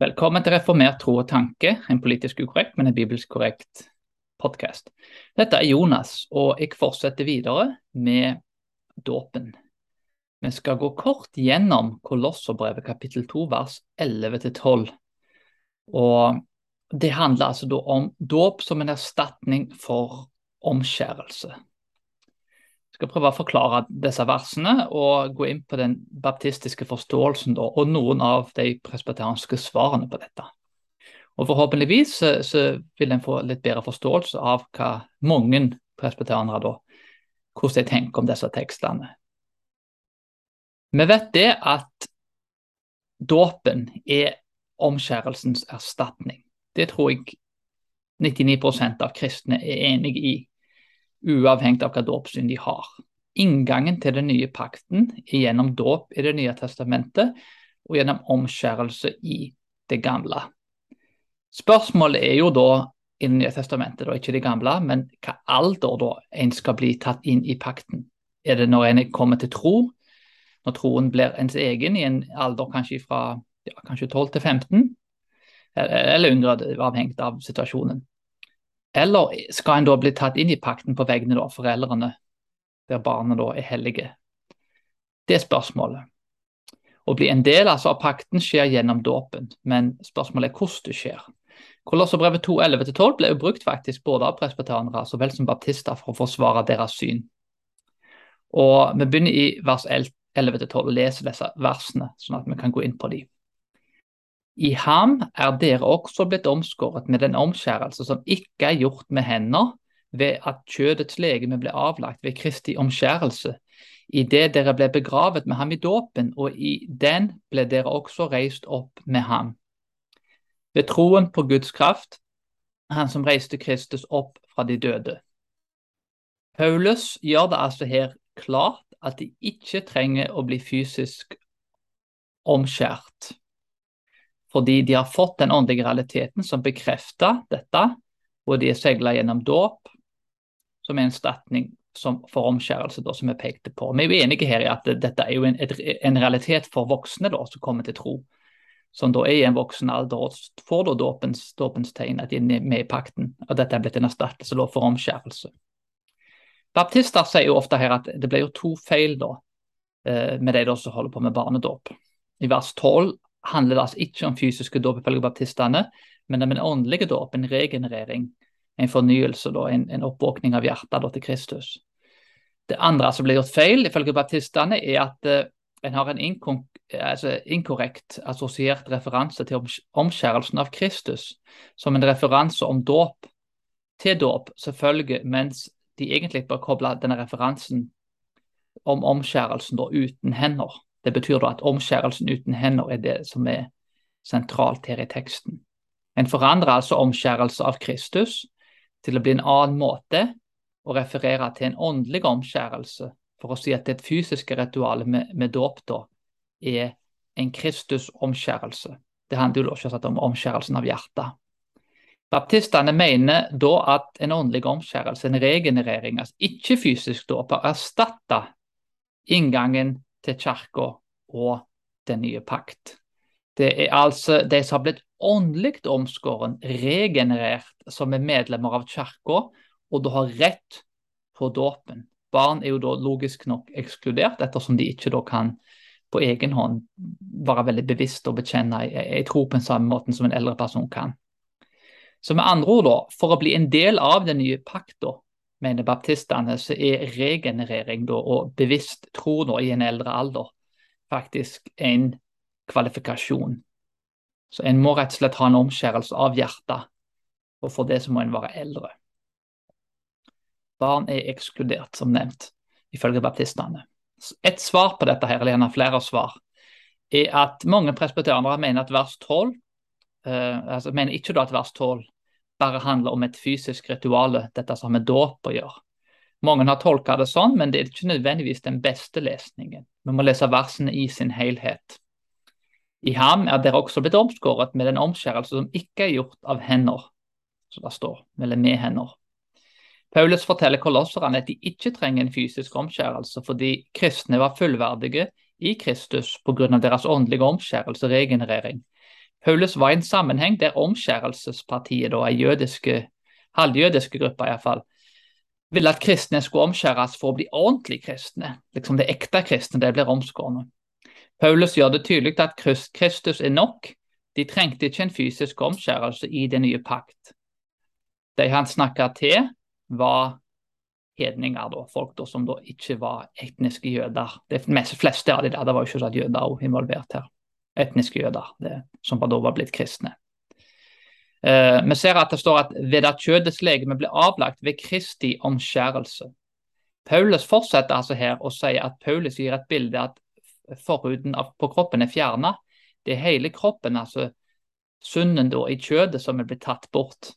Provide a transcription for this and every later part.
Velkommen til Reformert tro og tanke, en politisk ukorrekt, men en bibelsk korrekt podkast. Dette er Jonas, og jeg fortsetter videre med dåpen. Vi skal gå kort gjennom Kolosserbrevet kapittel 2 vers 11-12. Og Det handler altså da om dåp som en erstatning for omskjærelse skal prøve å forklare disse versene og gå inn på den baptistiske forståelsen da, og noen av de presbeteranske svarene på dette. Og Forhåpentligvis så, så vil en få litt bedre forståelse av hva mange presbeteranere da, hvordan de tenker om disse tekstene. Vi vet det at dåpen er omskjærelsens erstatning. Det tror jeg 99% av kristne er enig i uavhengig av hva dåpssyn de har. Inngangen til den nye pakten er gjennom dåp i Det nye testamentet og gjennom omskjærelse i det gamle. Spørsmålet er jo da i Det nye testamentet, da, ikke det gamle, men hva alder da en skal bli tatt inn i pakten? Er det når en kommer til tro, når troen blir ens egen i en alder kanskje fra ja, kanskje 12 til 15, eller yngre, avhengig av situasjonen? Eller skal en da bli tatt inn i pakten på vegne av foreldrene, der barna da er hellige? Det er spørsmålet. Å bli en del altså, av pakten skjer gjennom dåpen, men spørsmålet er hvordan det skjer. Kolosserbrevet 2.11-12 ble jo brukt faktisk både av presbyterianere så vel som baptister for å forsvare deres syn. Og Vi begynner i vers 11-12 og leser disse versene, sånn at vi kan gå inn på dem. I ham er dere også blitt omskåret med den omskjærelse som ikke er gjort med hender, ved at kjødets legeme ble avlagt ved Kristi omskjærelse, i det dere ble begravet med ham i dåpen, og i den ble dere også reist opp med ham. Ved troen på Guds kraft, han som reiste Kristus opp fra de døde. Paulus gjør det altså her klart at de ikke trenger å bli fysisk omskjært fordi de har fått den åndelige realiteten som bekrefter dette, og de er segla gjennom dåp, som er en statning for omskjærelse, da, som vi pekte på. Vi er enige her i at dette er jo en, en realitet for voksne da, som kommer til tro, som da er i en voksen alder og får da dåpens, dåpens tegn at de er med i pakten. og Dette er blitt en erstattelse da, for omskjærelse. Baptister sier jo ofte her at det blir jo to feil da, eh, med de som holder på med barnedåp. I vers 12 handler det altså ikke om fysiske dåp ifølge baptistene, men om en åndelig dåp, en regenerering, en fornyelse, da, en, en oppvåkning av hjertet da, til Kristus. Det andre som blir gjort feil ifølge baptistene, er at uh, en har en altså, inkorrekt assosiert referanse til omskjærelsen av Kristus som en referanse om dåp til dåp, selvfølgelig, mens de egentlig bør koble denne referansen om omskjærelsen da uten hender. Det betyr da at omskjærelsen uten hender er det som er sentralt her i teksten. En forandrer altså omskjærelse av Kristus til å bli en annen måte å referere til en åndelig omskjærelse, for å si at det fysiske ritualet med, med dåp da er en Kristus-omskjærelse. Det handler jo selvsagt om omskjærelsen av hjertet. Baptistene mener da at en åndelig omskjærelse, en regenerering, altså ikke fysisk dåp, har erstatta inngangen til kirka og den nye pakt. Det er altså de som har blitt åndelig omskåren, regenerert, som er medlemmer av kirka, og da har rett på dåpen. Barn er jo da logisk nok ekskludert, ettersom de ikke da kan på egen hånd være veldig bevisst og bekjenne ei tro på den samme måten som en eldre person kan. Så med andre ord, da, for å bli en del av den nye pakta, mener baptistene, så er regenerering da, og bevisst tro nå i en eldre alder faktisk en kvalifikasjon. Så en må rett og slett ha en omskjærelse av hjertet, og for det så må en være eldre. Barn er ekskludert, som nevnt, ifølge baptistene. Et svar på dette, her, eller gjerne flere svar, er at mange presbyterianere mener at vers 12 eh, altså mener ikke da at vers 12 bare handler om et fysisk ritual, dette som har med dåp å gjøre. Mange har tolka det sånn, men det er ikke nødvendigvis den beste lesningen. Vi må lese versene i sin helhet. I ham er dere også blitt omskåret med den omskjærelse som ikke er gjort av hender, som det står, eller med hender. Paulus forteller kolosserne at de ikke trenger en fysisk omskjærelse fordi kristne var fullverdige i Kristus pga. deres åndelige omskjærelse og regenerering Paulus var i en sammenheng der omskjærelsespartiet, da, ei jødiske, halvjødiske gruppe iallfall, ville at kristne skulle omskjæres for å bli ordentlig kristne. Liksom det ekte kristne, det blir omskårne. Paulus gjør det tydelig at Kristus er nok. De trengte ikke en fysisk omskjærelse i den nye pakt. De han snakka til, var hedninger, da, folk da, som da ikke var etniske jøder. De fleste av de der, det var jo at jøder involvert her. Etniske jøder, det, som da var blitt kristne. Uh, vi ser at det står at ved at kjødets legeme ble avlagt ved Kristi omskjærelse. Paulus fortsetter altså her og sier at Paulus gir et bilde at forhuden på kroppen er fjerna. Det er hele kroppen, altså sunnen da i kjødet, som er blitt tatt bort.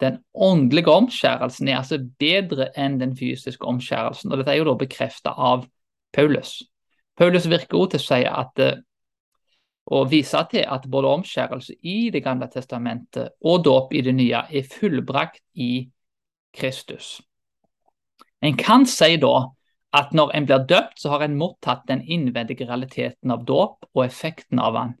Den åndelige omskjærelsen er altså bedre enn den fysiske omskjærelsen. og Dette er jo da bekreftet av Paulus. Paulus virker også til å si at og vise til at både omskjærelse i Det gamle testamentet og dåp i det nye er fullbrakt i Kristus. En kan si da at når en blir døpt, så har en mottatt den innvendige realiteten av dåp og effekten av den.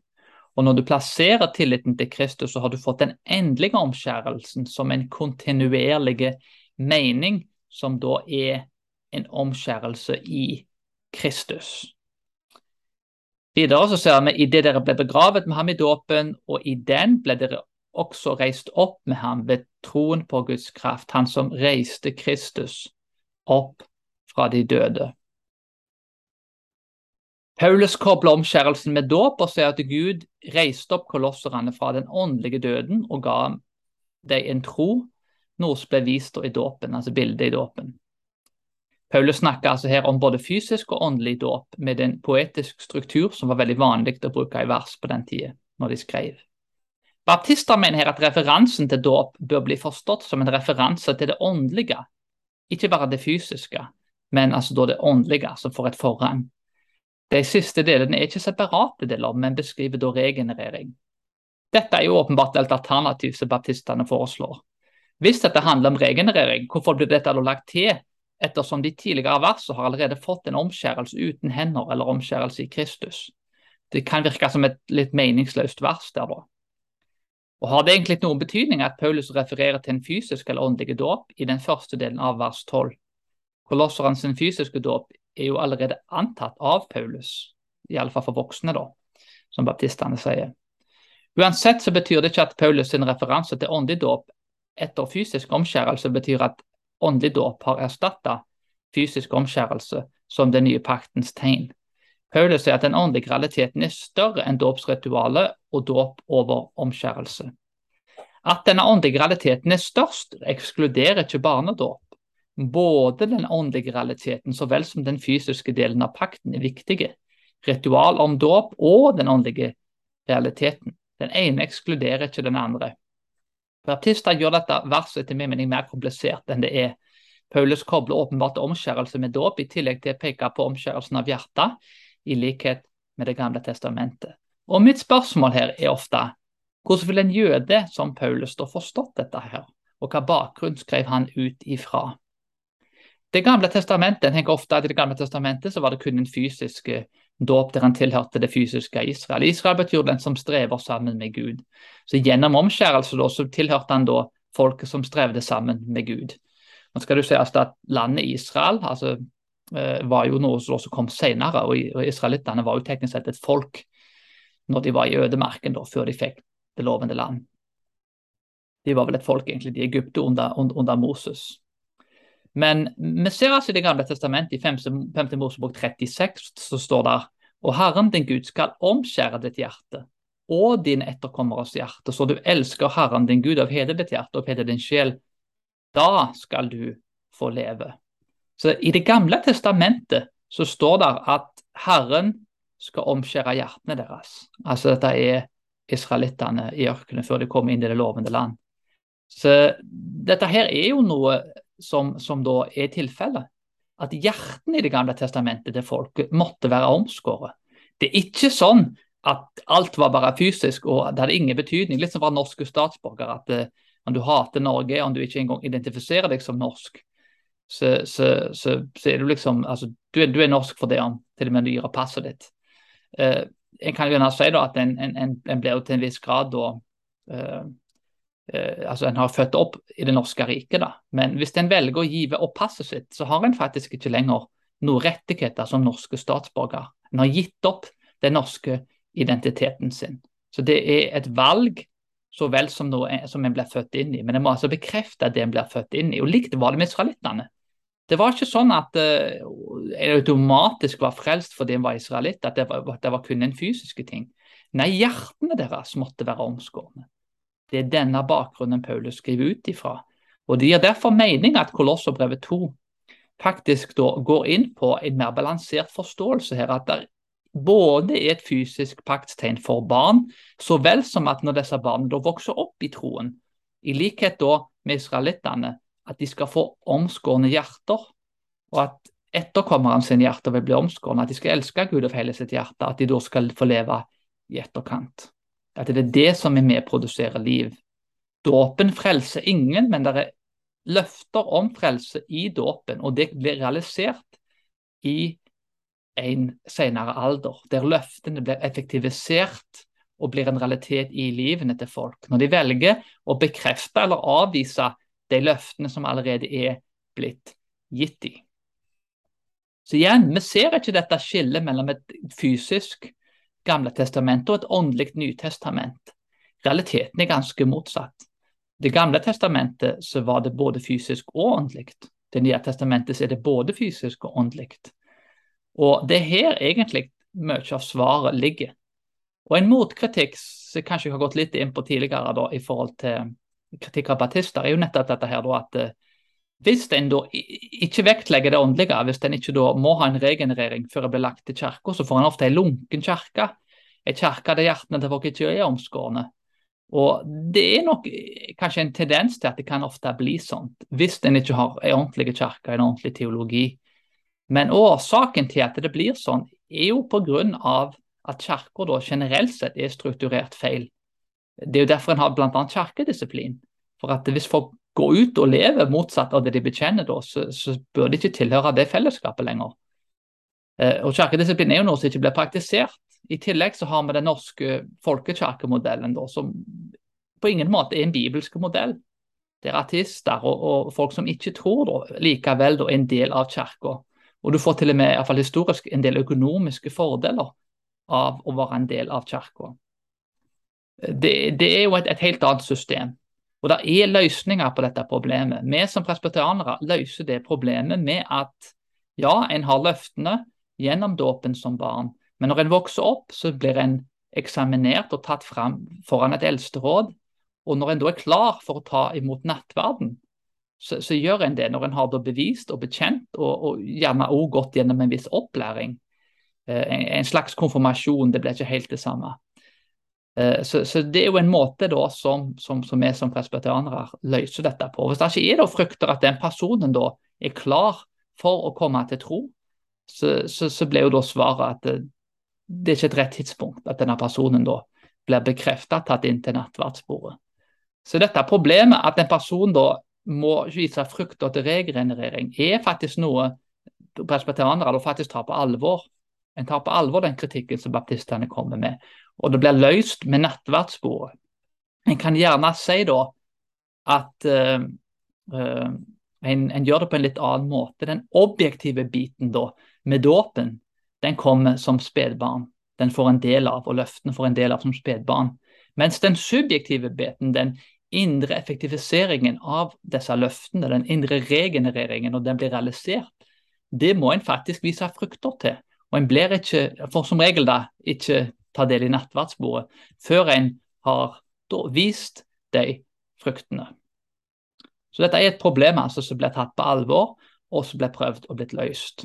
Og når du plasserer tilliten til Kristus, så har du fått den endelige omskjærelsen som en kontinuerlig mening, som da er en omskjærelse i Kristus. Videre så ser vi i det dere ble begravet med ham i dåpen, og i den ble dere også reist opp med ham ved troen på Guds kraft, han som reiste Kristus opp fra de døde. Paulus kobler omskjærelsen med dåp og sier at Gud reiste opp kolosserne fra den åndelige døden og ga dem en tro, noe som ble vist i dåpen, altså bildet i dåpen. Paulus snakker altså her om både fysisk og åndelig dåp med en poetisk struktur som var veldig vanlig å bruke i vers på den tida, når de skrev. Baptister mener her at referansen til dåp bør bli forstått som en referanse til det åndelige, ikke bare det fysiske, men altså da det åndelige som får et forrang. De siste delene er ikke separate deler, men beskriver da regenerering. Dette er jo åpenbart et alternativ som baptistene foreslår. Hvis dette handler om regenerering, hvorfor blir dette lagt til, ettersom de tidligere versene har allerede fått en omskjærelse uten hender eller omskjærelse i Kristus? Det kan virke som et litt meningsløst vers der, da. Og Har det egentlig noen betydning at Paulus refererer til en fysisk eller åndelig dåp i den første delen av vers 12? Kolosserens fysiske dåp er jo allerede antatt av Paulus, i alle fall for voksne, da, som baptistene sier. Uansett så betyr det ikke at Paulus sin referanse til åndelig dåp etter fysisk omskjærelse betyr at åndelig dåp har erstatta fysisk omskjærelse som den nye paktens tegn. Paulus sier at den åndelige realiteten er større enn dåpsritualet og dåp over omskjærelse. At denne åndelige realiteten er størst, ekskluderer ikke barnedåp. Både den åndelige realiteten så vel som den fysiske delen av pakten er viktige. Ritual om dåp og den åndelige realiteten. Den ene ekskluderer ikke den andre. Baptister gjør dette verset etter min mening mer komplisert enn det er. Paulus kobler åpenbart omskjærelse med dåp, i tillegg til å peke på omskjærelsen av hjertet, i likhet med Det gamle testamentet. Og Mitt spørsmål her er ofte hvordan vil en jøde som Paulus da forstått dette her, og hva bakgrunn skrev han ut ifra? Det gamle testamentet, jeg tenker ofte at I Det gamle testamentet så var det kun en fysisk eh, dåp der han tilhørte det fysiske Israel. Israel betyr den som strever sammen med Gud. Så Gjennom omskjærelse da, så tilhørte han da folket som strevde sammen med Gud. Nå skal du si altså at Landet Israel altså, eh, var jo noe som kom senere, og israelittene var jo teknisk sett et folk når de var i ødemarken, da, før de fikk det lovende land. De var vel et folk egentlig, de Egypte under, under Moses. Men vi ser altså i Det gamle testamentet, i 5. Mosebok 36, så står det og Herren din Gud skal omskjære ditt hjerte og dine etterkommeres hjerte, så du elsker Herren din Gud av hele ditt hjerte og hele din sjel. Da skal du få leve. Så I Det gamle testamentet så står det at Herren skal omskjære hjertene deres. Altså dette er israelittene i ørkenen før de kommer inn i det lovende land. Så dette her er jo noe som, som da er tilfellet. At hjertene i Det gamle testamentet til folket måtte være omskåret. Det er ikke sånn at alt var bare fysisk og det hadde ingen betydning. Litt som for norske statsborgere. At uh, om du hater Norge, om du ikke engang identifiserer deg som norsk, så, så, så, så er du liksom altså, du er, du er, norsk for det om til og med du gir passet ditt. Uh, en kan jo gjerne si da, at en, en, en blir jo til en viss grad da uh, uh, altså En har født opp i det norske riket, da. men hvis en velger å give opp passet sitt, så har en faktisk ikke lenger noen rettigheter som norske statsborger. En har gitt opp den norske identiteten sin. Så det er et valg så vel som noe som en blir født inn i. Men en må altså bekrefte det en blir født inn i. Og likt var det med israelittene. Det var ikke sånn at uh, automatisk var frelst fordi en var israelitt, at det var, det var kun en fysiske ting. Nei, hjertene deres måtte være omskårne. Det er denne bakgrunnen Paulus skriver ut ifra. Og Det gir derfor mening at Kolosserbrevet 2 faktisk går inn på en mer balansert forståelse her. At det både er et fysisk paktstegn for barn, så vel som at når disse barna vokser opp i troen, i likhet med israelittene, at de skal få omskårne hjerter, og at etterkommerne sine hjerter vil bli omskårne, at de skal elske Gud av hele sitt hjerte, at de da skal få leve i etterkant. At det er det som er med å produsere liv. Dåpen frelser ingen, men det er løfter om frelse i dåpen, og det blir realisert i en senere alder, der løftene blir effektivisert og blir en realitet i livene til folk. Når de velger å bekrefte eller avvise de løftene som allerede er blitt gitt dem. Så igjen, vi ser ikke dette skillet mellom et fysisk Gamle testamentet og et åndelig Nytestament. Realiteten er ganske motsatt. Det Gamle testamentet så var det både fysisk og åndelig. Det Nye testamentet så er det både fysisk og åndelig. Og det er her egentlig mye av svaret ligger. Og en motkritikk som kanskje jeg har gått litt inn på tidligere da, i forhold til kritikk av baptister, er jo nettopp dette her da, at eh, hvis en da ikke vektlegger det åndelige, hvis en ikke da må ha en regenerering før en blir lagt til kirka, så får en ofte en lunken kirke. En kirke der hjertene til folk ikke er omskårne. Og Det er nok kanskje en tendens til at det kan ofte bli sånn, hvis en ikke har en ordentlig kirke, en ordentlig teologi. Men årsaken til at det blir sånn, er jo pga. at kirka generelt sett er strukturert feil. Det er jo derfor en har bl.a. kirkedisiplin. For at hvis folk går ut og lever motsatt av det de bekjenner, da, så, så bør de ikke tilhøre det fellesskapet lenger. Eh, og Kirkedisiplin er jo noe som ikke blir praktisert. I tillegg så har vi den norske folkekirkemodellen, som på ingen måte er en bibelsk modell. Der artister og, og folk som ikke tror, da, likevel er en del av kirka. Og du får til og med, iallfall historisk, en del økonomiske fordeler av å være en del av kirka. Det, det, er jo et, et, helt annet system. Og det er løsninger på dette problemet. Vi som presbyterianere løser det problemet med at ja, en har løftene gjennom dåpen som barn, men når en vokser opp, så blir en eksaminert og tatt fram foran et eldsteråd. Og når en da er klar for å ta imot nattverden, så, så, gjør en det når en har det bevist og bekjent, og, og gjerne òg gått gjennom en viss opplæring. Eh, en, slags konfirmasjon, det blir ikke helt det samme. Eh, så, så, det er jo en måte da som, som, som vi som presbyterianere løser dette på. Hvis det ikke er da frykter at den personen da er klar for å komme til tro, så, så, så blir jo da svaret at det, det, er ikke et rett tidspunkt at denne personen da blir bekreftet tatt inn til nattverdsbordet. Så dette problemet at en person da må vise frykt til regenerering, er faktisk noe presbyterianere faktisk tar på alvor. En tar på alvor den kritikken som baptistene kommer med. Og det blir løst med nattverdsbordet. En kan gjerne si da at uh, uh, en, en, gjør det på en litt annen måte. Den objektive biten da, med dåpen, den kommer som spedbarn. Den får en del av, og løftene får en del av som spedbarn. Mens den subjektive biten, den indre effektiviseringen av disse løftene, den indre regenereringen, når den blir realisert, det må en faktisk vise frukter til. Og en blir ikke, for som regel da, ikke ta del i nattverdsbordet før en har vist de fruktene. Så dette er et problem altså, som blir tatt på alvor, og som blir prøvd og blitt løst.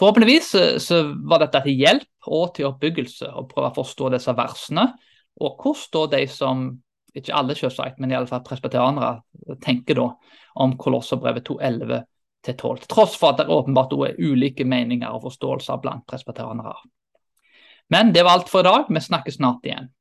Forhåpentligvis så var dette til hjelp og til oppbyggelse å prøve å forstå disse versene, og hvordan da de som ikke alle selvsagt, men iallfall presbyterianere tenker da om Kolosserbrevet 2.11 til 12. Til tross for at det åpenbart er ulike meninger og forståelser blant presbyterianere. Men det var alt for i dag. Vi snakkes snart igjen.